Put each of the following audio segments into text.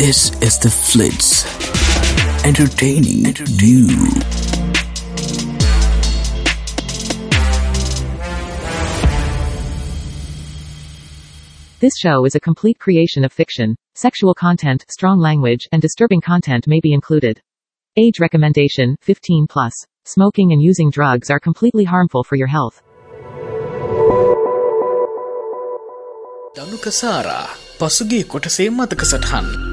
This is the Flits. Entertaining, you. This show is a complete creation of fiction. Sexual content, strong language, and disturbing content may be included. Age recommendation 15 plus. Smoking and using drugs are completely harmful for your health. Danuka සාරා පසුගේ කොටසේ මතක සටහන්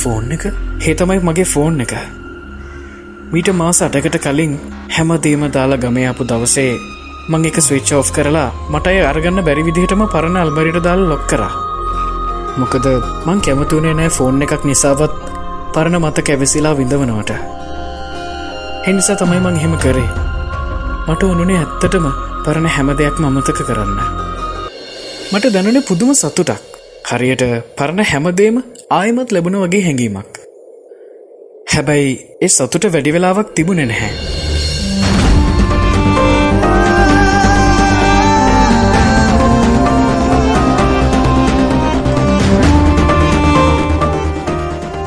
phone එක? හේතමයි මගේ phone එක. මීට මාස අටකට කලින් හැමදේම දාලා ගමේ අපපු දවසේ මං එක ස්විච් ඕ් කරලා මටය අරගන්න බැරි විදිහටම පරණ අල්බරිට දාල් ලොක් කර. මොකද මං කැමතුනේ නෑ ෆෝන් එකක් නිසාවත් පරණ මත කැවසිලා විඳවනවට. හෙනිසා තමයි මං එහෙම කරේ. මට ඕනුනේ ඇත්තටම පරණ හැම දෙයක් මමතක කරන්න. මට දැනන පුදුම සතුටක්. හරියට පරණ හැමදේම ආයමත් ලැබුණ වගේ හැඟීමක්. හැබැයි ඒ සතුට වැඩි වෙලාවක් තිබුණෙ නැහැ.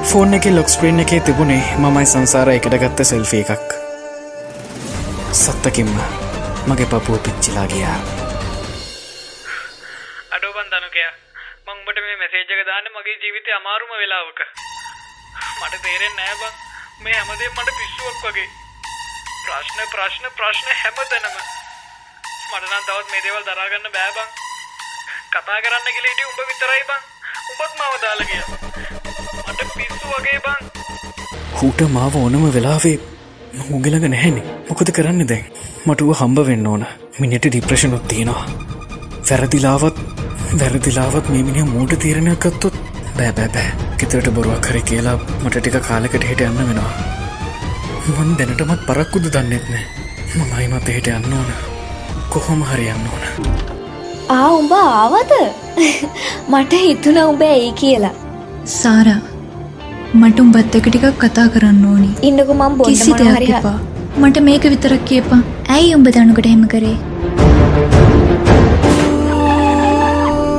ෆෝන් එක ලොක්ස්ප්‍රීන් එකේ තිබුණේ මමයි සංසාර එකට ගත්ත සෙල්ෆී එකක්. සත්තකින්ම මගේ පපුුව පිච්චිලා ගියා. අඩෝබන් දනුකය. මංබට මේ මෙසේජක දාන්න මගේ ජීවිතය අමාරුම වෙලාවක. මට තේරෙන් නෑබං මේ හැමදේ මට පිස්සුවක් වගේ. ප්‍රශ්න ප්‍රශ්න ප්‍රශ්න හැම තැනම. මටනම් තවත් මේ දේවල් දරාගන්න බෑබං කතා කරන්න කියලට උඹ විතරයි බං. උඹත් මාව දාල කිය මට පිස්සු වගේ බං. හූට මාව ඕනම වෙලාවේ උගලඟ නැහැනි. මොකද කරන්න දැන්? මටුව හම්බ වෙන්න ඕන. මිනිට ඩිප්‍රශනොත් තියෙනවා. වැරදිලාවත් වැරදිලාවත් මේමිනිිය මූට තීරණයක්කත්තොත් බෑබෑබෑ ගෙතරට බොරුවක් හරි කියලා මට ටික කාලෙකට හිට යන්න වෙනවා. මන් දැනටමත් පරක්කුද දන්නෙත් නෑ. මමයි මත හිට යන්න ඕන. කොහොම හරි යන්න ඕන. ආ උඹ ආවද? මට හිතුන උඹ ඇයි කියලා. සාරා මට උඹත් එක ටිකක් කතා කරන්න ඕනි. ඉන්නකු මම් බොන්න දෙයක් හරි එපා. මට මේක විතරක් කියපා ඇයි උඹ දනුකට හෙම කරේ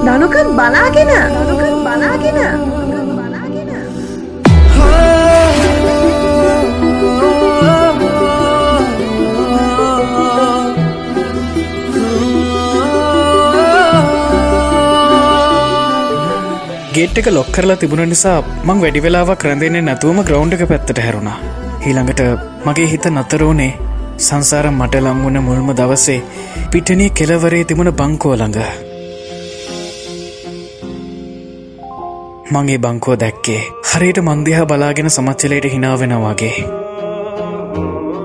දනුකත් බලාගෙන. දනුකත් බලාගෙන ගේට් එක ලොක් කරලා තිබුණ නිසා මං වැඩි වෙලාවක් රැඳෙන්නේ නැතුවම ග්‍රවන්් එක පැත්තට හැරුණා. ඊළඟට මගේ හිත නතරෝනේ සංසාර මට ලංවුණ මුල්ම දවසේ පිටනී කෙලවරේ තිබුණ බංකෝ මගේ බංකෝ දැක්කේ. හරියට මන්දිහා බලාගෙන සමච්චලයට හිනාවෙනවාගේ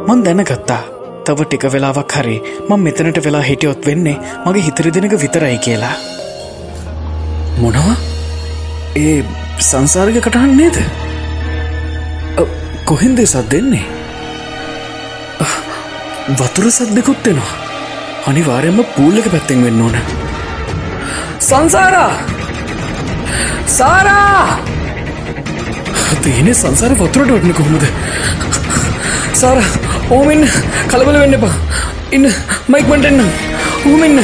මන් දැනගත්තා. තව ටික වෙලාවක් හරි මං මෙතනට වෙලා හිටියොත් වෙන්නේ මගේ හිතර දෙනක විතරයි කියලා. මොනවා? ඒ සංසාර්ග කටහන් නේද? අ, කොහෙන්ද සත් දෙන්නේ අ, වතුර සද්දකුත්තෙනවා අනිවාරයම පූල්ලක පැත්තෙන් වෙන්න ඕන. සංසාරා! සාරා තියනෙ සංසාර වතුරට වටන කොහොමද සාර ඕමෙන් කලබල වෙන්න එපා ඉන්න මයික්මට එන්න ඕමෙන්න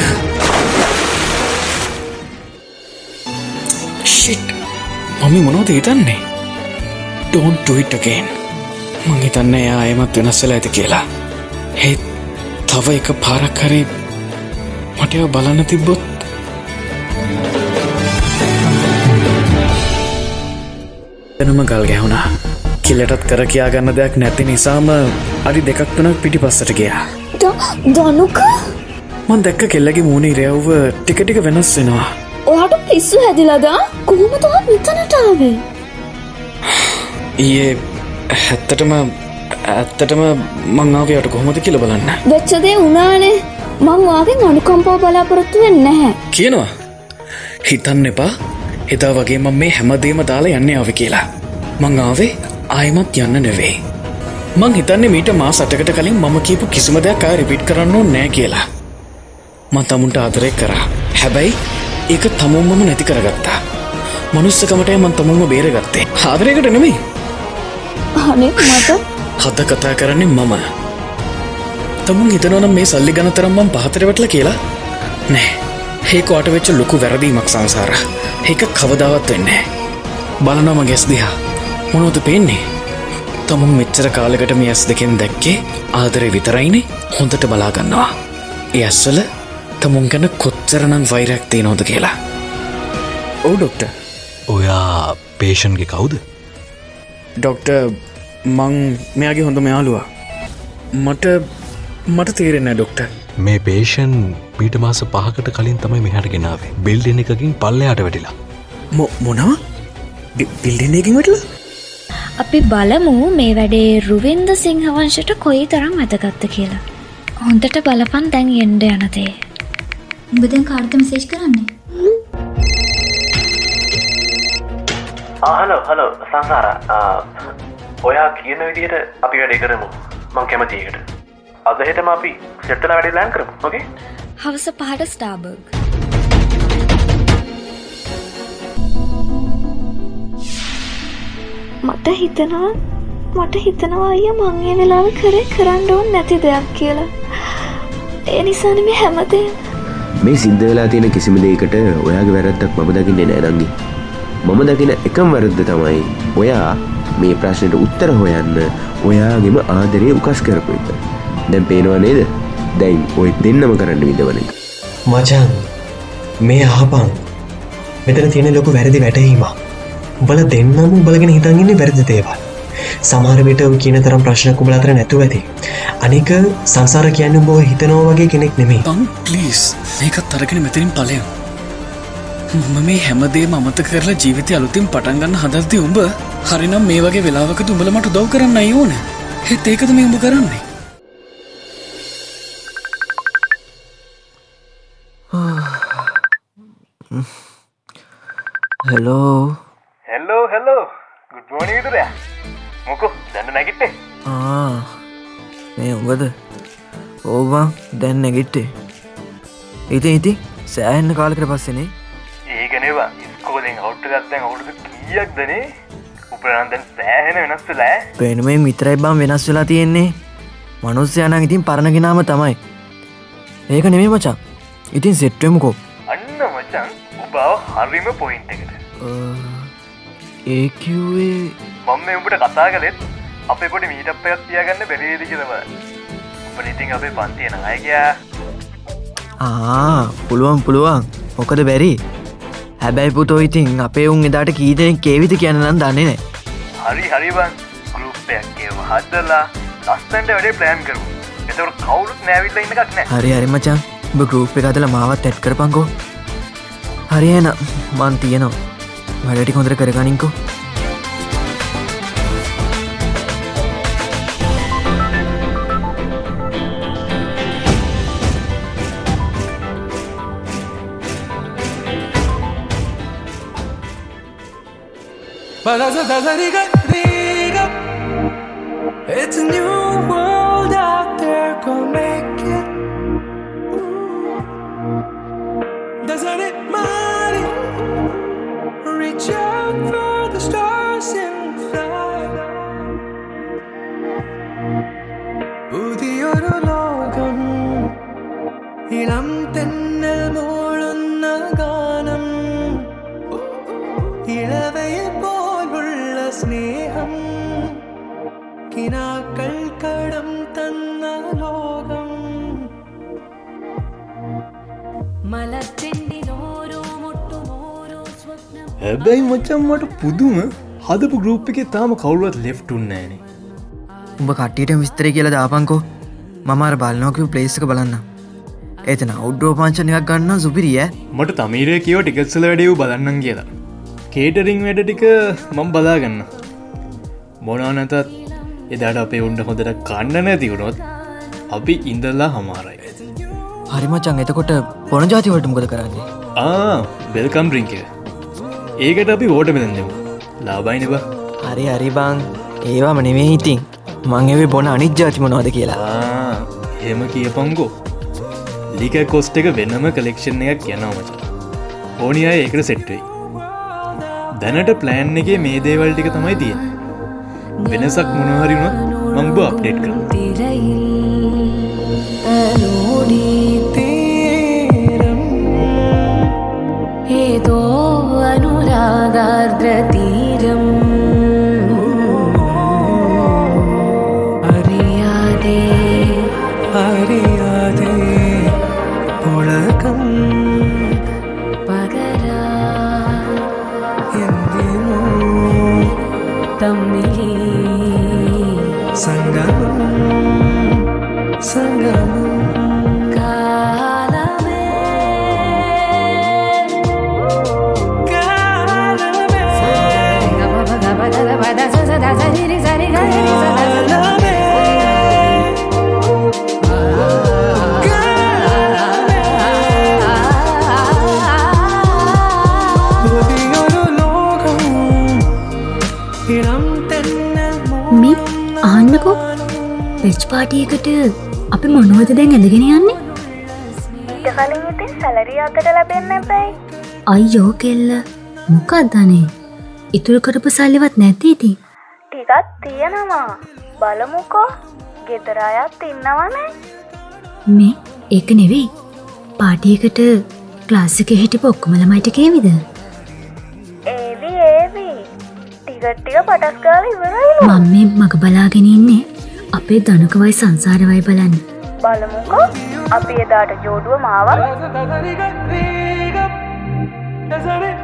ෂිට් මමි මොනෝද හිතන්නේ ඩෝන්ට ටවිට්ටකෙන් මං හිතන්න එයා අයමත් වෙනස්සල ඇති කියලා හෙත් තව එක පාරක් හරි මටව බලන්න තිබ්බොත් එනම ගල් ගැහුණා. කිල්ලටත් කර කියා ගන්න දෙයක් නැති නිසාම අඩි දෙකක් තුනක් පිටි පස්සට ගියා දනුක? මන් දැක්ක කෙල්ලගේ මූුණ ඉරයව්ව ටිකටික වෙනස් වෙනවා. ඔයාට පිස්සු හැදිලදා? කොහොම තුහ මෙතනටාවේ ඊයේ හැත්තටම ඇත්තටම මංආවයට කොහොමද කියල බලන්න. වෙච්චදේ උනානේ මං වාගෙන් අනුකම්පව බලාපොරොත්තු වෙන්න නැහැ. කියනවා. හිතන්න එපා එදා වගේ මම මේ හැමදේම දාලා යන්න ආව කියලා. මං ආවේ ආයමත් යන්න නෙවෙයි මං හිතන්නේ මීට මා සටකට කලින් මම කියපු කිසිම දෙයක් අය රිපිට් කරන්න නෑ කියලා. මං තමුන්ට ආදරය කරා. හැබැයි ඒක තමුම්මම නැති කරගත්තා. මනුස්සකමටය මන් තමුන්ම බේරගත්තේ. ආදරයකට නෙමෙයි. අනෙක් මට? හද කතා කරන්නේ මම. තමුන් හිතනවනම් මේ සල්ලි ගනතරම් මං පහතරවටල කියලා? නෑ හේකෝට වෙච්ච ලොකු වැරදීමක් සංසාර. ඒක කවදාවත් වෙන්නේ බලනොම ගෙස් දිහා. මොනොද පේන්නේ? තමුන් මෙච්චර කාලකට මේ ඇස් දෙකෙන් දැක්කේ ආදරය විතරයිනේ. හොඳට බලාගන්නවා ඒ ඇස්වල තමුන් ගැන කොච්චරනම් වෛරයක් තිය නොද කියලා. ඔවු ඩොක්ට ඔයා පේෂන්ගේ කවුද? ඩොක්ට මං මෙයාගේ හොඳ මෙයාලුවා මට මට තේරෙන්න ඩොක්ට මේ පේෂන් මීට මාස පහකට කලින් තමයි මෙහට ගෙනාවේ. බිල්ඩෙන එකකින් පල්ලයාට වැටිලා. මොනවා? බිල්ඩිනයකින් වැටලා? අපි බලමු මේ වැඩේ රුවින්ද සිංහවංශට කොයි තරම් වැදගත්ත කියලා. හොඳට බලපන් දැන් එන්ඩ යනතේ. උඹදැන් කාර්ත මෙසේජ් කරන්නේ? ආහලෝ හලෝ සංසාර. ඔයා කියන විදියට අපි වැඩේ කරමු. මං කැමතියකට අදහෙටම අපි සෙට්ටල වැඩි ලෑන් කරමු ඕකේ හවස පහට ස්ටාබර්ග්. මට හිතනවා මට හිතනවා අය මංගේ වෙලාව කරේ කරන්න ඕන් නැති දෙයක් කියලා. ඒ නිසාන මේ හැමදේ මේ සිද්ධ වෙලා තියෙන කිසිම දෙයකට ඔයාගේ වැරද්දක් මම දකින්නේ නෑනංගි මම දකින එකම් වැරද්ද තමයි ඔයා මේ ප්‍රශ්නයට උත්තර හොයන්න ඔයාගෙම ආදරය උකස් කරපු එක දැන් පේනවා නේද දැයින් ඔය දෙන්නම කරන්න විදවන එක මචන් මේ ආපන් මෙතන තියෙන ලොකු වැරදි වැටහීමක්. උබල දෙන්නම උබලගෙන හිතන්ගන්නේ වැරදි දේවල්. සමාරවිට කියන තරම් ප්‍රශ්නයක් උබල අතර නැතුව ඇති. අනික සංසාර කියන්න බෝ හිතනෝ වගේ කෙනෙක් නෙමේ තන් පලිස් මේකත් අරගෙන මෙතරින් පලයම් මම මේ හැමදේ මමත කරලා ජීවිතය අලුතින් පටන්ගන්න හදල්ති උඹ හරිනම් මේ වගේ වෙලාවක තුඹල මට දව් කරන්න ඕන. හෙත් ඒකද මේ උඹ කරන්නේ හෙලෝ හෙල්ලෝ හෙල්ලෝ ගුඩ්මෝනීටරය මොකෝ දැන්න නැගිට්ටේ මේ උඹද ඕබන් දැන් නැගිට්ටේ ඉති ඉති සෑහන්න කාලකට පස්සනේ ඒකනවා ස්කෝලෙන් හවට්ට ගත්තැන් අවුරුදු කියක් දනේ උපරන්දැන් සෑහෙන වෙනස් වෙලා පෙනුමේ මිත්‍රයි බම් වෙනස් වෙලා තියෙන්නේ මනුස්්‍යයනක් ඉතින් පරණගෙනාම තමයි ඒක නෙමේ මචා ඉතින් සෙට්ටමකෝ අන්න මචන් උබාව හරිම පොයින්ට එකට ඒකිවේ මම උඹට කතා කලෙත් අපේ පොඩි මීටප්පයක් තියාගන්න බැරිේදි කියලව උප ඉතින් අපේ පන්තිය නායකයා ආ පුළුවන් පුළුවන්. මොකද බැරි? හැබැයි පුතෝ ඉතින් අපේ උන් එදාට කීදෙන කේවිත කියන්නනම් දන්නේ නෑ. හරි හරිවන් ගරුප්පයක්කේව හදලා ලස්සන්ට වැඩේ ප්ලෑන් කරු එතවට කවුරුත් නෑවිල්ල ඉන්නක් නෑ. හරි හරිමචන් බ ගරුප් එක අදල මාවත් ඇට් කරපංකෝ හරියන මන් තියනවා වැඩටි හොඳර කරගනින්කෝ It's a new ഇളവയിൽ പോലുള്ള സ്നേഹം കിനാക്കൾ കടം തന്ന ലോകം മലച്ചെണ്ടിലോരോ മുട്ടുമോരോ സ്വപ്നം හැබැයි මචම් මට පුදුම හදපු ගරුප් එක තාම කවුරුවත් ලෙෆ්ටුන්නෑනේ උඹ කට්ටියට විස්තරය කියලා දාපංකෝ මමර බලනෝකව පලේසක බලන්න එතන අවුඩ්ඩෝ පාංචනයක් ගන්න සුපිරිය මට තමීරය කියව ටිකත්සල වැඩියව් බලන්නම් කියලා කේටරිං වැඩ ටික මං බලාගන්න මොනා නැතත් එදාට අපේ උන්ට හොඳට කණ්ඩ නැතිවුණොත් අපි ඉඳල්ලා හමාරයි. හරිමචන් එතකොට පොන ජාතිවට මොකද කරන්නේ? ආ බෙල්කම් රිංක ඒකට අපි ඕට බෙදන්නෙමු ලාබයිනවා හරි හරිබං ඒවාම නෙවේ ඉතින්. මං එවේ බොන අනික් ජාතිමනවාද කියලා. හෙම කියපංගෝ ලික කොස්ට එක වෙන්නම කලෙක්ෂන් එකක් කියනවමච ඕනි අය ඒකට සෙට්ටයි දැනට ප්ලෑන් එක මේ දේවල් ටික තමයි තිය වෙනසක් මොනහරිුණත් මංබ අප්ඩේට් කර මේ ආන්නකෝ පෙච් පාටියකට අපි මොනෝද දැන් ඇඳගෙන යන්නේ ඊට කලින් ඉතින් සැලරිය අතට ලැබෙන්න බැයි අයියෝ කෙල්ල මොකක්දනේ ඉතුරු කරපු සල්ලිවත් නැති ටිකත් තියෙනවා. බලමුකෝ. ගෙදර අයත් ඉන්නවනේ. මේ ඒක නෙවෙයි. පාටියකට ක්ලාසික හිටපු ඔක්කොම ළමයිට කේවිද ඒවි ඒවි. ටිකට්ටික පටස් කාල ඉවරයිලු මම මේ මග බලාගෙන ඉන්නේ අපේ දනකවයි සංසාරවයි බලන්න. බලමුකෝ. අපි එදාට ජෝඩුව මාවක් That's